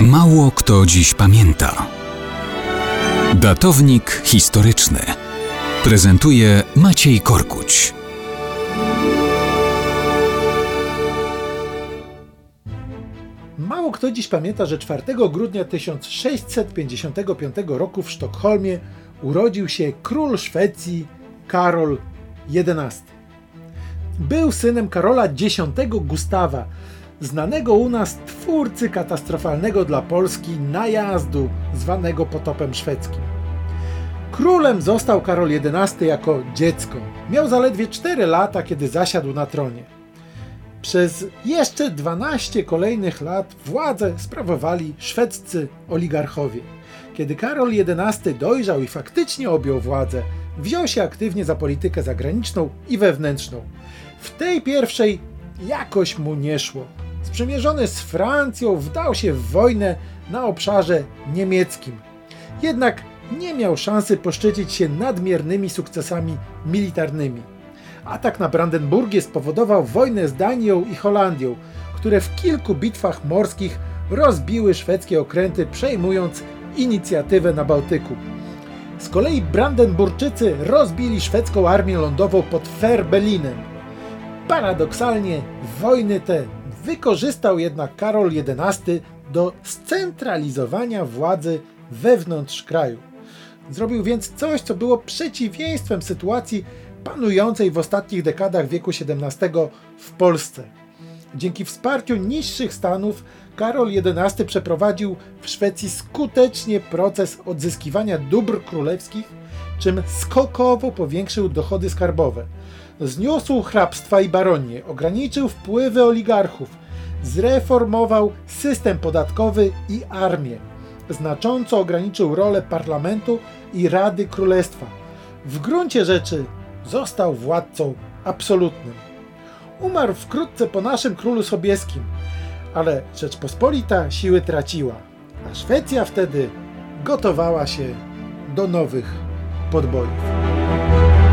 Mało kto dziś pamięta. Datownik historyczny prezentuje Maciej Korkuć. Mało kto dziś pamięta, że 4 grudnia 1655 roku w Sztokholmie urodził się król Szwecji Karol XI. Był synem Karola X Gustawa, znanego u nas twórcy katastrofalnego dla Polski najazdu zwanego potopem szwedzkim. Królem został Karol XI jako dziecko. Miał zaledwie 4 lata, kiedy zasiadł na tronie. Przez jeszcze 12 kolejnych lat władzę sprawowali szwedzcy oligarchowie. Kiedy Karol XI dojrzał i faktycznie objął władzę, wziął się aktywnie za politykę zagraniczną i wewnętrzną. W tej pierwszej jakoś mu nie szło. Sprzymierzony z Francją wdał się w wojnę na obszarze niemieckim. Jednak nie miał szansy poszczycić się nadmiernymi sukcesami militarnymi. Atak na Brandenburgię spowodował wojnę z Danią i Holandią, które w kilku bitwach morskich rozbiły szwedzkie okręty, przejmując inicjatywę na Bałtyku. Z kolei Brandenburczycy rozbili szwedzką armię lądową pod Ferbelinem. Paradoksalnie wojny te wykorzystał jednak Karol XI do scentralizowania władzy wewnątrz kraju. Zrobił więc coś, co było przeciwieństwem sytuacji panującej w ostatnich dekadach wieku XVII w Polsce. Dzięki wsparciu niższych stanów Karol XI przeprowadził w Szwecji skutecznie proces odzyskiwania dóbr królewskich, czym skokowo powiększył dochody skarbowe. Zniósł hrabstwa i baronie, ograniczył wpływy oligarchów, zreformował system podatkowy i armię. Znacząco ograniczył rolę parlamentu i Rady Królestwa. W gruncie rzeczy został władcą absolutnym. Umarł wkrótce po naszym królu Sobieskim, ale Rzeczpospolita siły traciła, a Szwecja wtedy gotowała się do nowych podbojów.